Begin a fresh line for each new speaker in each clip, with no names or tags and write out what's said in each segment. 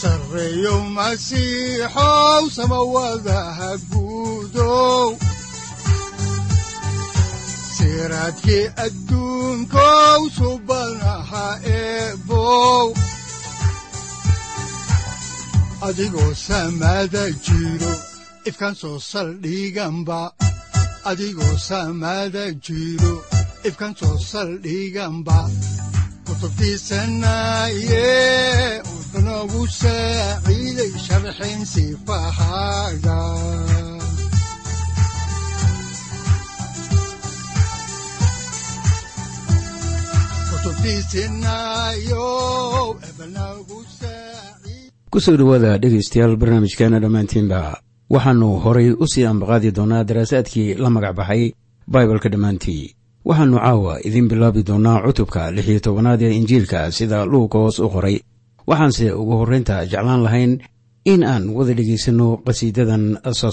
sareyow masiixow samawadaha guudow siraadkii adduunkow soo saldhiganba adigoo jiro ifkan soo saldhiganba kutubtiisanaye unogu saaciiday ku
soo dhowaada dhegaystayaal barnaamijkeena dhammaantiinba. Waxaannu horay u sii ambaqaadi doonnaa daraasaadkii la magac baxay baibalka dhammaantii. Waxaannu caawa idiin bilaabi doonnaa cutubka lix iyo tobanaad ee injiilka sida hoos u qoray waxaanse ugu horraynta jeclaan lahayn in aan wada dhegaysanno qhasiidadan soo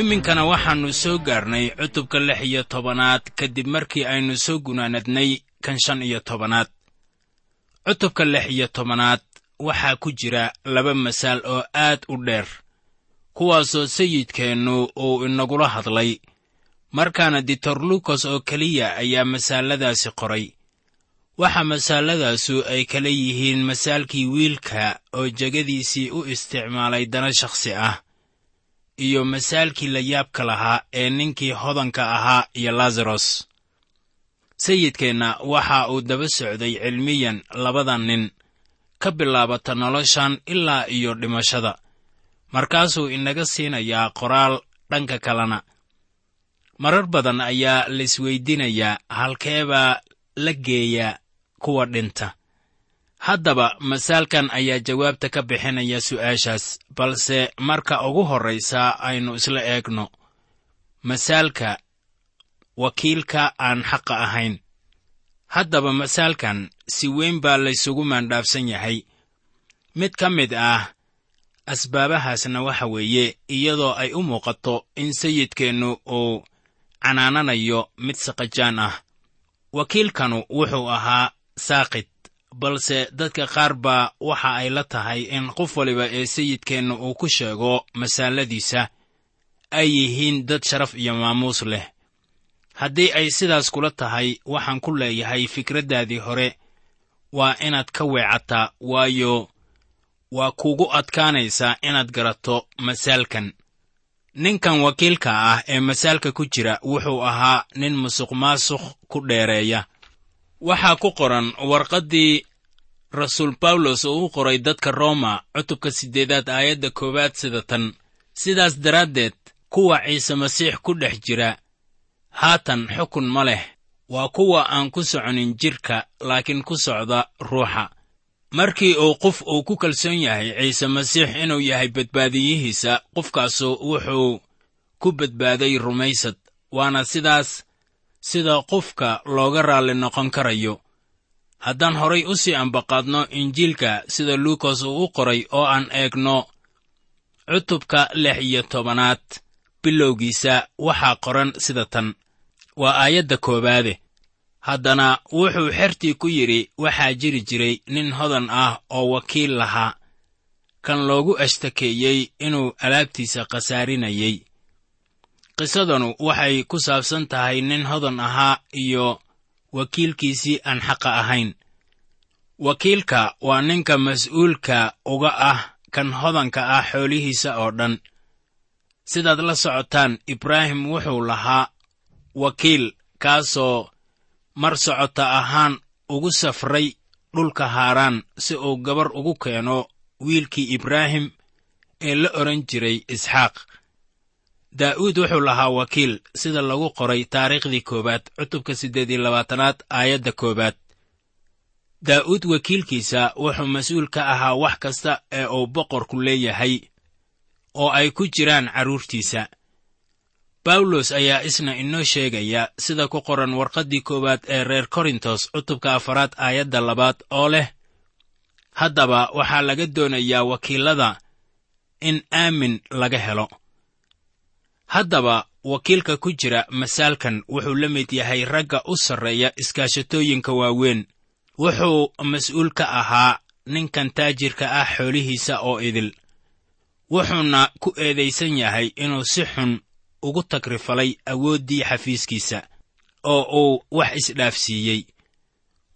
iminkana waxaannu soo gaarnay cutubka lix iyo tobanaad kadib markii aynu soo gunaanadnay kan shan iyo tobanaad. Cutubka lix iyo tobanaad waxaa ku jira laba masaal oo aad u dheer kuwaasoo sayidkeennu uu inagula hadlay. Markaana ditor lukas oo keliya ayaa masaaladaasi qoray waxa masaaladaasu ay kala yihiin masaalkii wiilka oo jegadiisii u isticmaalay dana shakhsi ah iyo masaalkii la yaabka lahaa ee ninkii hodanka ahaa iyo lazaros sayidkeenna waxa uu daba socday cilmiyan labada nin ka bilaabata noloshan ilaa iyo dhimashada. Markaasuu inaga siinayaa qoraal dhanka kalena. Marar badan ayaa laisweydiinayaa halkeebaa la geeyaa kuwa dhinta. Haddaba masaalkan ayaa jawaabta ka bixinaya su'aashaas balse marka ugu horraysa aynu isla eegno. Masaalka wakiilka aan xaqa ahayn. Haddaba masaalkan si weyn baa laysugu maandhaafsan yahay. Mid ka mid ah asbaabahaasna waxa weeye iyadoo ay u muuqato in sayidkeennu uu canaananayo mid saqajaan ah. Wakiilkanu wuxuu ahaa saaqid balse dadka qaar baa waxa ay la tahay in qof waliba ee sayidkeenna uu ku sheego masaaladiisa. Ay yihiin dad sharaf iyo maamuus leh. Haddii ay sidaas kula tahay waxaan ku leeyahay fikraddaadii hore. Waa inaad ka weecataa waayo waa kugu adkaanaysaa inaad garato masaalkan. Ninkan wakiilka ah ee masaalka ku jira wuxuu ahaa nin musuq maasuq ku dheereeya waxaa ku qoran warqaddii rasuul bawlos oo u qoray dadka rooma cutubka siddeedaad aayadda koowaad sida tan. Sidaas daraaddeed kuwa ciise masiix ku dhex jira haatan xukun ma leh. Waa kuwa aan ku soconin jidhka laakiin ku socda ruuxa. Markii uu qof uu ku kalsoon yahay ciise masiix inuu yahay badbaadiyihiisa qofkaasu wuxuu ku badbaaday rumaysad waana sidaas sida qofka looga raalli noqon karayo. Haddaan horay u sii ambaqaadno injiilka sida luukas uu u qoray oo aan eegno cutubka lix iyo tobanaad bilowgiisa waxaa qoran sida tan. Waa aayadda koowaade. Haddana wuxuu xertii ku yidhi waxaa jiri jiray nin hodan ah oo wakiil lahaa. Kan loogu ashtakeeyey inuu alaabtiisa khasaarinayey qisadanu waxay ku saabsan tahay nin hodan ahaa iyo wakiilkiisii aan xaqa ahayn. Wakiilka waa ninka mas'uulka uga ah kan hodanka ah xoolihiisa oo dhan. Sidaad la socotaan ibraahim wuxuu lahaa wakiil kaasoo mar socota ahaan ugu safray dhulka haaraan si uu gabar ugu keeno wiilkii ibraahim ee la odhan jiray isxaaq daa'uud wuxuu lahaa wakiil sida lagu qoray taariikhdii koowaad cutubka siddeed iyo labaatanaad aayadda koowaad. Daa'uud wakiilkiisa wuxuu mas'uul ka ahaa wax kasta ee uu boqorku leeyahay oo ay ku jiraan carruurtiisa bawlos ayaa isna inoo sheegaya sida ku qoran warqaddii koowaad ee reer korintos cutubka afaraad aayadda labaad oo leh haddaba waxaa laga doonayaa wakiillada in aamin laga helo haddaba wakiilka ku jira masaalkan wuxuu la mid yahay ragga u sarreeya iskaashatooyinka waaweyn. Wuxuu mas'uul ka ahaa ninkan taajirka ah xoolihiisa oo idil. Wuxuuna ku eedaysan yahay inuu si xun ugu tagrifalay awooddii xafiiskiisa oo uu wax isdhaafsiiyey.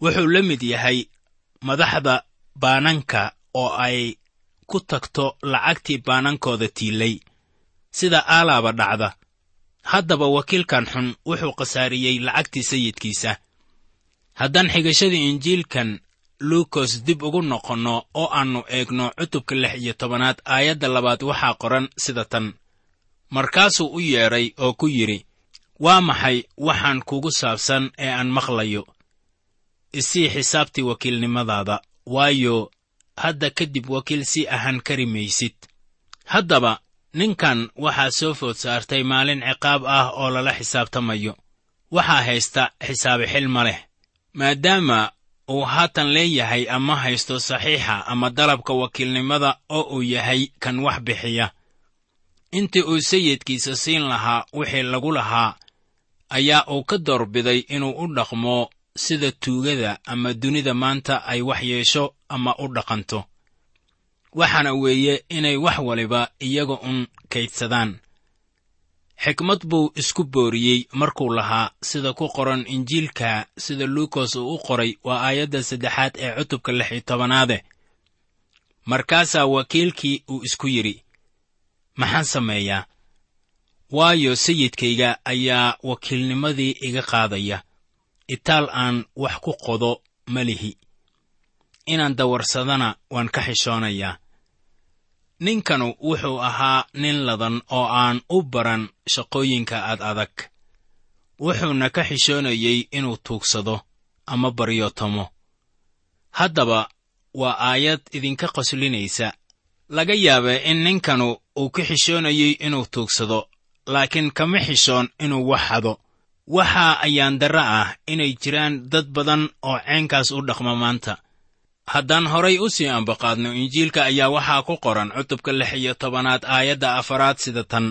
Wuxuu la mid yahay madaxda baananka oo ay ku tagto lacagtii baanankooda tiilay sida aalaaba dhacda. Haddaba wakiilkan xun wuxuu khasaariyey lacagtii sayidkiisa. Haddaan xigashadii injiilkan luukos dib ugu noqonno oo aannu eegno cutubka lix iyo tobanaad aayadda labaad waxaa qoran sida tan. Markaasuu u yeedhay oo ku yidhi waa maxay waxaan kugu saabsan ee aan maqlayo? Isii xisaabtii wakiilnimadaada waayo hadda kadib wakiil sii ahaan kari maysid. Haddaba ninkan waxaa soo food saartay maalin ciqaab ah oo lala xisaabtamayo. Waxaa haysta xisaabi xil ma leh maadaama uu haatan leeyahay ama haysto saxiixa ama dalabka wakiilnimada oo uu yahay kan wax bixiya. Intii uu sayidkiisa siin lahaa wixii lagu lahaa ayaa uu ka doorbiday inuu u dhaqmo sida tuugada ama dunida maanta ay wax yeesho ama u dhaqanto waxaana weeye inay wax waliba iyaga un kaydsadaan. Xikmad buu isku booriyey markuu lahaa sida ku qoran injiilka sida luukas uu u qoray waa aayadda saddexaad ee cutubka lix iyo tobanaade. Markaasaa wakiilkii uu isku yidhi maxaan sameeyaa? Waayo sayidkayga ayaa wakiilnimadii iga qaadaya. Itaal aan wax ku qodo ma lihi. Inaan dawarsadana waan ka xishoonayaa ninkanu wuxuu ahaa nin ladan oo aan u baran shaqooyinka ad adag. Wuxuuna ka xishoonayey inuu tuugsado ama baryootomo haddaba waa aayad idinka qoslinaysa. Laga yaabee in ninkanu uu ka xishoonayey inuu tuugsado laakiin kama xishoon inuu wax hado waxa ayaan darro ah inay jiraan dad badan oo ceenkaas u dhaqma maanta haddaan horay u sii ambaqaadno injiilka ayaa waxaa ku qoran cutubka lix iyo tobanaad aayadda afaraad sida tan.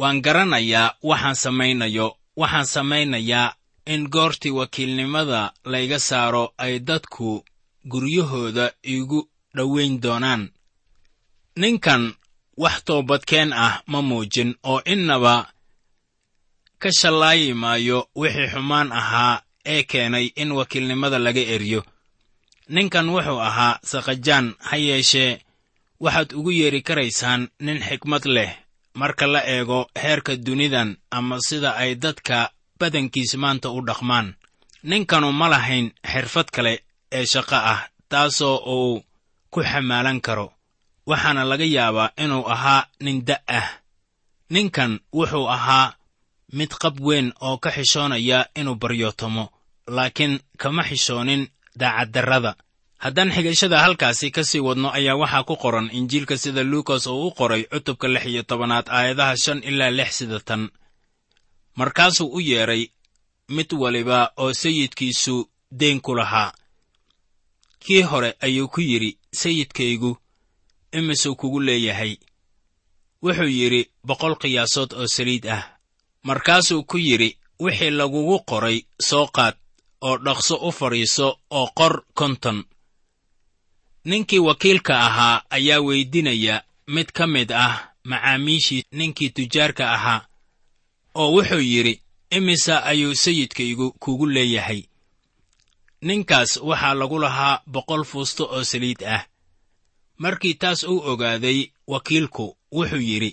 Waan garanayaa waxaan samaynayo waxaan samaynayaa in goortii wakiilnimada layga saaro ay dadku guryahooda iigu dhowayn doonaan. Ninkan wax toobadkeen ah ma muujin oo innaba ka shallaayi maayo wixii xumaan ahaa ee keenay in wakiilnimada laga eryo ninkan wuxuu ahaa sakajaan ha yeeshee waxaad ugu yeedhi karaysaan nin xikmad leh. Marka la eego heerka dunidan ama sida ay dadka badankiis maanta u dhaqmaan ninkanu ma lahayn xirfad kale ee shaqo ah taasoo uu ku xamaalan karo. Waxaana laga yaabaa inuu ahaa nin da' ah. Ninkan wuxuu ahaa mid qab weyn oo ka xishoonaya inuu baryootomo laakiin kama xishoonin daacaddarrada haddaan xigashada halkaasi ka sii wadno ayaa waxaa ku qoran injiilka sida luukas oo u qoray cutubka lix iyo tobanaad aayadaha shan ilaa lix sida tan. Markaasuu u yeedhay mid waliba oo sayidkiisu deen ku lahaa. Kii hore ayuu ku yidhi sayidkaygu imisuu kugu leeyahay? Wuxuu yidhi boqol qiyaasood oo saliid ah. Markaasuu ku yidhi wixii lagugu qoray soo qaad oo dhaqso u fadhiiso oo qor konton. Ninkii wakiilka ahaa ayaa weydinaya mid ka mid ah macaamiishii ninkii tujaarka ahaa oo wuxuu yidhi imisa ayuu sayidkaygu kugu leeyahay? Ninkaas waxaa lagu lahaa boqol fuusto oo saliid ah. Markii taas uu ogaaday wakiilku wuxuu yidhi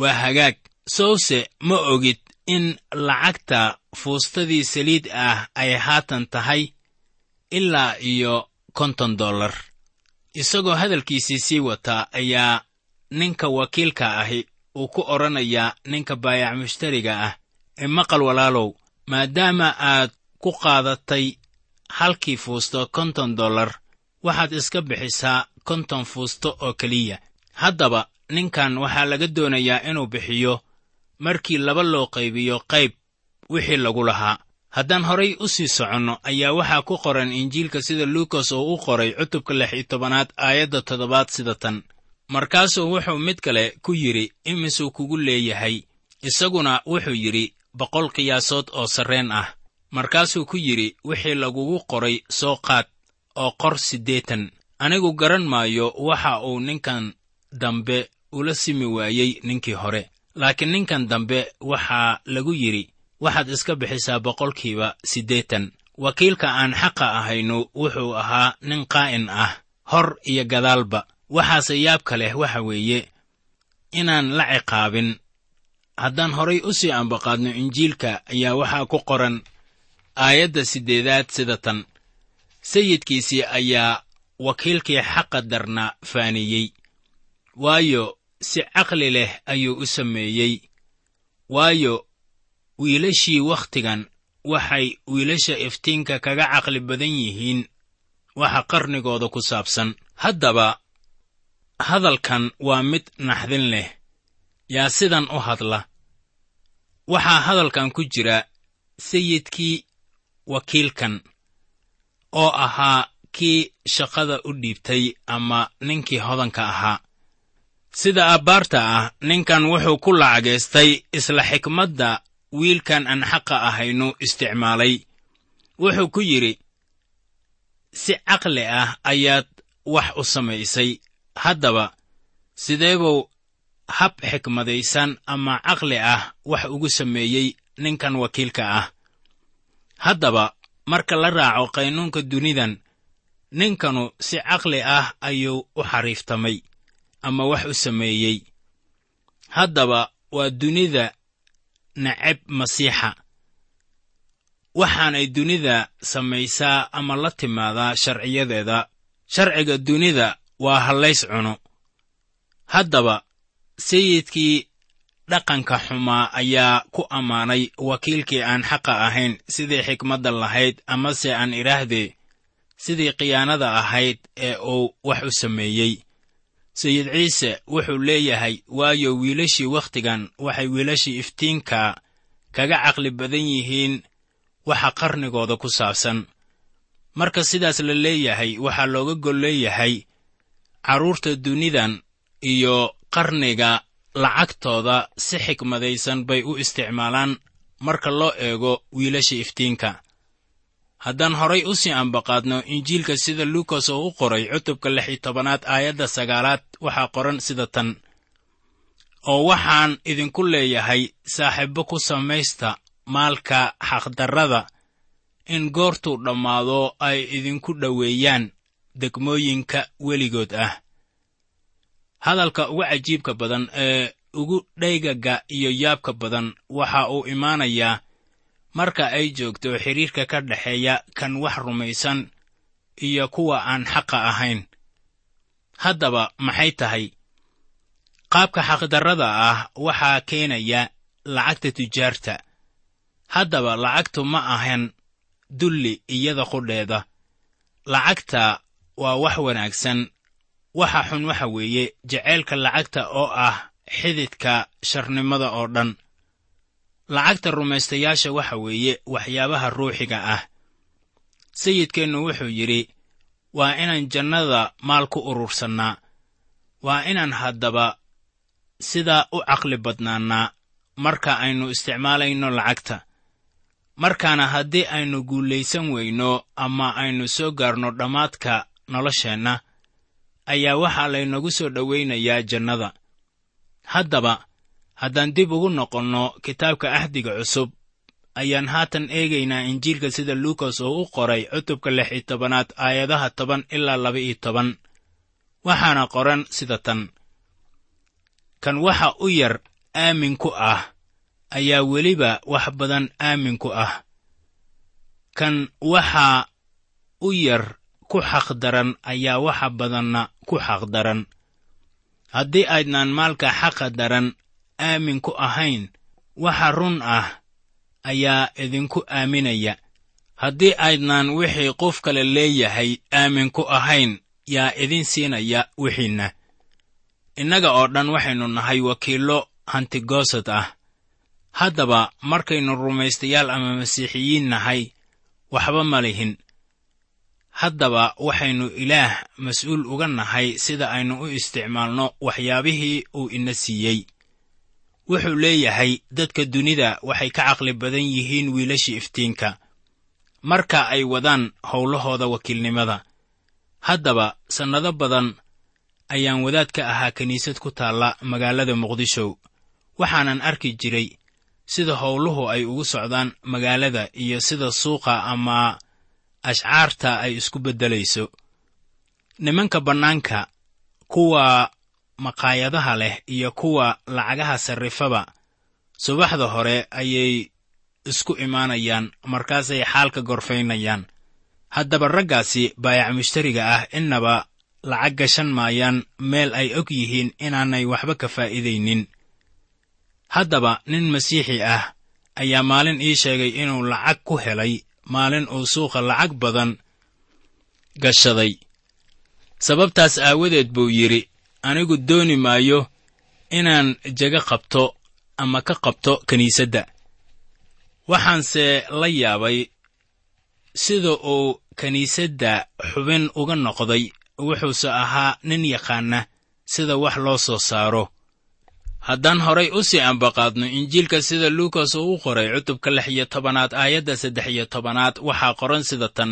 waa hagaag sowse ma ogid in lacagta fuustadii saliid ah ay haatan tahay ilaa iyo konton dollar. Isagoo hadalkiisii sii wataa ayaa ninka wakiilka ahi uu ku odhanayaa ninka baayac mushtariga ah ee maqal walaalow maadaama aad ku qaadatay halkii fuusto konton dollar waxaad iska bixisaa konton fuusto oo keliya. Haddaba ninkan waxaa laga doonayaa inuu bixiyo markii laba loo qaybiyo qayb wixii lagu lahaa. Haddaan horay u sii soconno ayaa waxaa ku qoran injiilka sida luukas oo u qoray cutubka lix iyo tobanaad aayadda toddobaad sida tan. Markaasuu wuxuu mid kale ku yidhi imisuu kugu leeyahay. Isaguna wuxuu yidhi boqol qiyaasood oo sarreen ah. Markaasuu ku yidhi wixii lagugu qoray soo qaad oo qor siddeetan. Anigu garan maayo waxa uu ninkan dambe ula simi waayey ninkii hore. Laakiin ninkan dambe waxaa lagu yidhi waxaad iska bixisaa boqolkiiba siddeetan. Wakiilka aan xaqa ahaynu wuxuu ahaa nin qaa'in ah hor iyo gadaalba. Waxaase yaabka leh waxa weeye inaan la ciqaabin. Haddaan horay u sii ambaqaadno injiilka ayaa waxaa ku qoran aayadda siddeedaad sida tan. Sayidkiisii ayaa wakiilkii xaqa darna faaniyey. Waayo si caqli leh ayuu u sameeyey. Waayo wiilashii wakhtigan waxay wiilasha iftiinka kaga caqli badan yihiin waxa qarnigooda ku saabsan. Haddaba hadalkan waa mid naxdin leh. Yaa sidan u hadla. Waxaa hadalkan ku jira sayidkii wakiilkan oo ahaa kii shaqada u dhiibtay ama ninkii hodanka ahaa. Sida abbaarta ah ninkan wuxuu ku lacagaystay isla xikmadda wiilkan aan xaqa ahaynu isticmaalay. Wuxuu ku yidhi si caqli ah ayaad wax u samaysay. Haddaba sideebuu hab xikmadaysan ama caqli ah wax ugu sameeyey ninkan wakiilka ah. Haddaba marka la raaco qaynuunka dunidan ninkanu si caqli ah ayuu u xariiftamay ama wax u sameeyey. Haddaba waa dunida necab masiixa. Waxaanay dunida samaysaa ama la timaadaa sharciyadeeda. Sharciga dunida waa hallays cuno haddaba sayidkii dhaqanka xumaa ayaa ku ammaanay wakiilkii aan xaqa ahayn sidii xikmadda lahayd amase aan idhaahdee sidii khiyaanada ahayd ee uu wax u sameeyey sayid ciise wuxuu leeyahay waayo wiilashii wakhtigan waxay wiilashii iftiinka kaga caqli badan yihiin waxa qarnigooda ku saabsan. Marka sidaas la leeyahay waxaa looga gol leeyahay carruurta dunidan iyo qarniga lacagtooda si xikmadaysan bay u isticmaalaan marka loo eego wiilasha iftiinka haddaan horay u sii ambaqaadno injiilka sida luukas oo u qoray cutubka lix iyo tobanaad aayadda sagaalaad waxaa qoran sida tan. Oo waxaan idinku leeyahay saaxiibbo ku samaysta maalka xaqdarrada in goortuu dhammaado ay idinku dhoweeyaan degmooyinka weligood ah. Hadalka ugu cajiibka badan ee ugu dhaygaga iyo yaabka badan waxa uu imaanayaa marka ay joogto xidhiirka ka dhexeeya kan wax rumaysan iyo kuwa aan xaqa ahayn. Haddaba maxay tahay? Qaabka xaqdarrada ah waxaa keenaya lacagta tujaarta haddaba lacagtu ma ahan dulli iyada qudheeda. Lacagta waa wax wanaagsan waxa xun waxa weeye jaceylka lacagta oo ah xididka sharnimada oo dhan lacagta rumaystayaasha waxa weeye waxyaabaha ruuxiga ah. Sayidkeennu wuxuu yidhi waa inaan jannada maal ku urursannaa. Waa inaan haddaba sidaa u caqli badnaannaa. Marka aynu isticmaalayno lacagta. Markaana haddii aynu guulaysan weyno ama aynu soo gaarno dhammaadka nolosheenna ayaa waxaa laynagu soo dhowaynayaa jannada. Haddaba haddaan dib ugu noqonno kitaabka ahdiga cusub ayaan haatan eegaynaa injiilka sida luukas oo u qoray cutubka lix iyo tobanaad aayadaha toban ilaa laba iyo toban. Waxaana qoran sida tan. Kan waxa u yar aamin ku ah ayaa weliba wax badan aamin ku ah. Kan waxaa u yar ku xaqdaran ayaa waxa badanna ku xaqdaran haddii aydnaan maalka xaqa daran aamin ku ahayn waxa run ah ayaa idinku aaminaya. Haddii aydnaan wixii qof kale leeyahay aamin ku ahayn yaa idin siinaya wixiinna. Innaga oo dhan waxaynu nahay wakiillo hantigoosad ah. Haddaba markaynu rumaystayaal ama masiixiyiin nahay waxba ma lihin. Haddaba waxaynu ilaah mas'uul uga nahay sida aynu u isticmaalno waxyaabihii uu ina siiyey wuxuu leeyahay dadka dunida waxay ka caqli badan yihiin wiilashii iftiinka. Marka ay wadaan howlahooda wakiilnimada haddaba sannado badan ayaan wadaad ka ahaa kiniisad ku taalla magaalada muqdisho waxaanan arki jiray sida howluhu ay ugu socdaan magaalada iyo sida suuqa ama ashcaarta ay isku beddelayso. Nimanka bannaanka kuwa maqaayadaha leh iyo kuwa lacagaha sarrifaba subaxda hore ayay isku imaanayaan markaasay xaalka gorfaynayaan haddaba raggaasi baayac mushtariga ah innaba lacag gashan maayaan meel ay og yihiin inaanay waxba ka faa'iidaynin. Haddaba nin masiixi ah ayaa maalin ii sheegay inuu lacag ku helay maalin uu suuqa lacag badan gashaday. Sababtaas aawadeed buu yidhi anigu dooni maayo inaan jago qabto ama ka qabto kiniisadda waxaanse la yaabay sida uu kiniisadda xubin uga noqday wuxuuse ahaa nin yaqaana sida wax loo soo saaro. Haddaan horay u sii ambaqaadno injiilka sida luukas uu u qoray cutubka lix iyo tobanaad aayadda saddex iyo tobanaad waxaa qoran sida tan.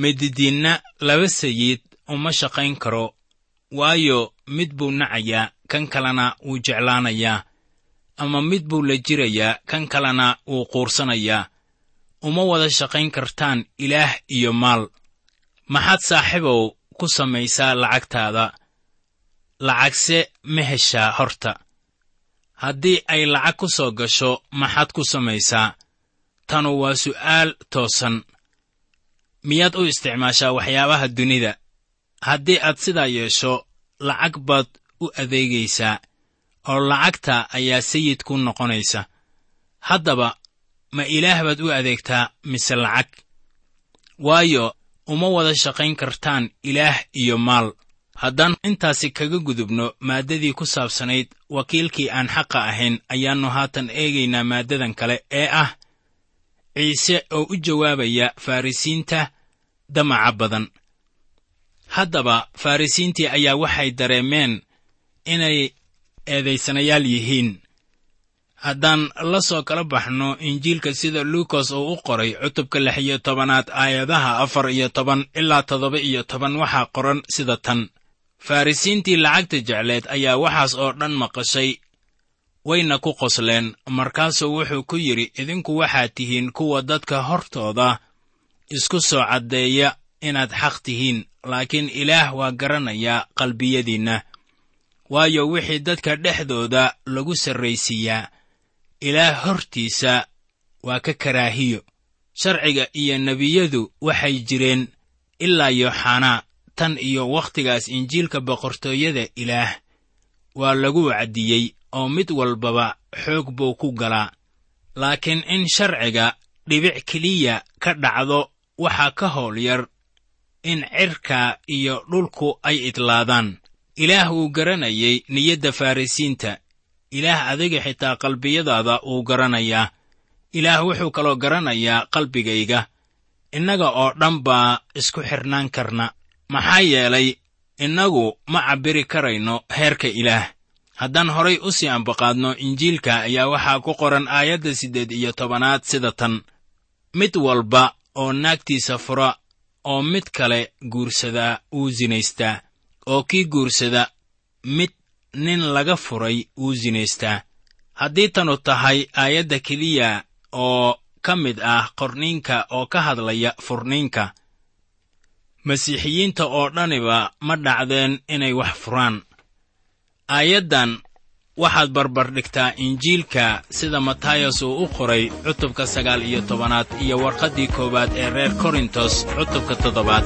Mididiinna laba sayid uma shaqayn karo waayo mid buu nacayaa kan kalena wuu jeclaanayaa ama mid buu la jirayaa kan kalena wuu quursanayaa uma wada shaqayn kartaan ilaah iyo maal. Maxaad saaxiibow ku samaysaa lacagtaada. Lacagse ma heshaa horta. Haddii ay lacag ku soo gasho maxaad ku samaysaa. Tanu waa su'aal toosan. Miyaad u isticmaashaa waxyaabaha dunida haddii aad sidaa yeesho lacag baad u adeegaysaa oo lacagta ayaa sayid ku noqonaysa. Haddaba ma ilaah baad u adeegtaa mise lacag? Waayo uma wada shaqayn kartaan ilaah iyo maal. Haddaan intaasi kaga gudubno maaddadii ku saabsanayd wakiilkii aan xaqa ahayn ayaannu haatan eegaynaa maaddadan kale ee ah ciise oo u jawaabaya farrisiinta damaca badan haddaba farrisiintii ayaa waxay dareemeen inay eedaysanayaal yihiin. Haddaan la soo kala baxno injiilka sida luukas uu u qoray cutubka lix iyo tobanaad aayadaha afar iyo toban ilaa toddoba iyo toban waxaa qoran sida tan. Farrisiintii lacagta jecleed ayaa waxaas oo dhan maqashay wayna ku qosleen markaasuu wuxuu ku yidhi idinku waxaad tihiin kuwa dadka hortooda isku soo caddeeya inaad xaq tihiin laakiin ilaah waa garanayaa qalbiyadiinna. Waayo wixii dadka dhexdooda lagu sarraysiiyaa ilaah hortiisa waa ka karaahiyo. Sharciga iyo nebiyadu waxay jireen ilaa yooxanaa tan iyo wakhtigaas injiilka boqortooyada ilaah waa lagu wacdiyey oo mid walbaba xoog buu ku galaa laakiin in sharciga dhibic keliya ka dhacdo waxaa ka howl yar in cirka iyo dhulku ay idlaadaan. Ilaah wuu garanayay niyadda farrisiinta ilaah adiga xitaa qalbiyadaada wuu garanayaa. Ilaah wuxuu kaloo garanayaa qalbigayga. Innaga oo dhan baa isku xidhnaan karna. Maxaa yeelay innagu ma cabbiri karayno heerka ilaah. Haddaan horay u sii ambaqaadno injiilka ayaa waxaa ku qoran aayadda siddeed iyo tobanaad sida tan. Mid walba oo naagtiisa fura oo mid kale guursadaa wuu sinaystaa oo kii guursada mid nin laga furay wuu sinaystaa haddii tanu tahay aayadda keliya oo ka mid ah qorniinka oo ka hadlaya furniinka masiixiyiinta oo dhaniba ma dhacdeen inay wax furaan. Aayaddan waxaad barbardhigtaa injiilka sida matayas uu u qoray cutubka sagaal iyo tobanaad iyo warqaddii koowaad ee reer korintos cutubka toddobaad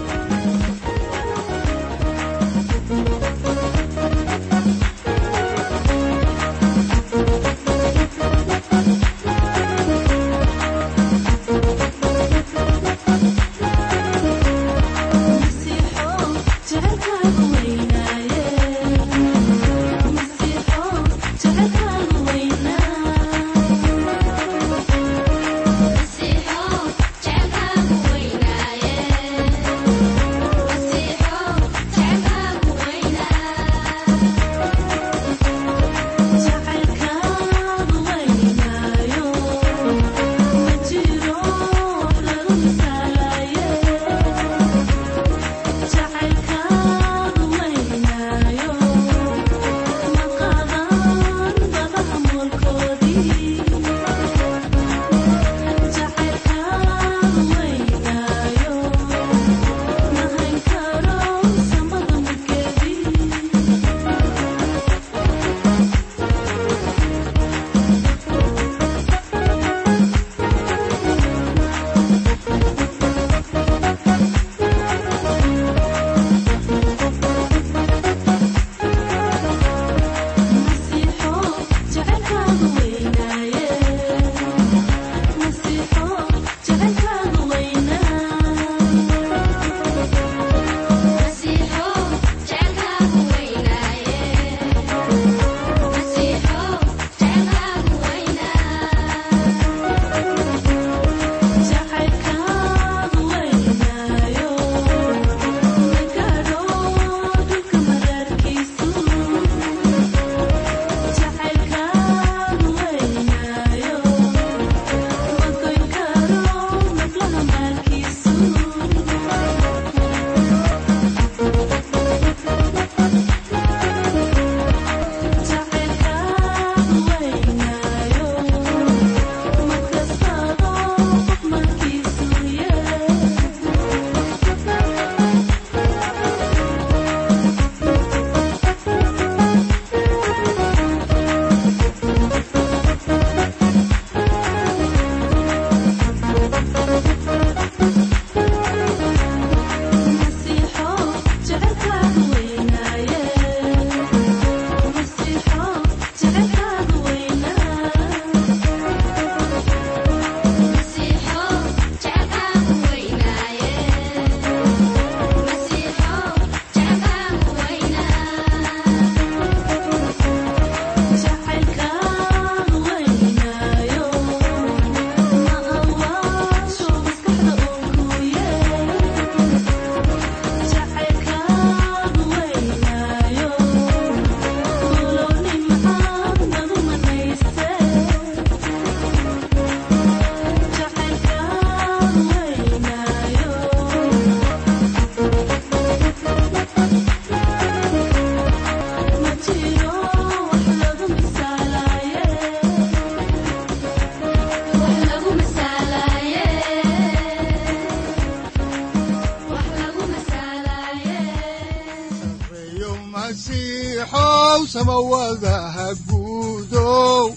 samawadaha guudow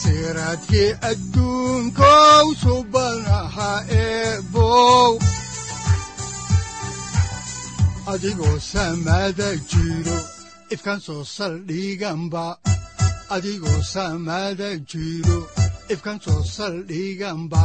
siraadkii adduunkow subanaha eebow adigoo samada jiro ifkan soo saldhiganba adigoo samada jiro ifkan soo saldhiganba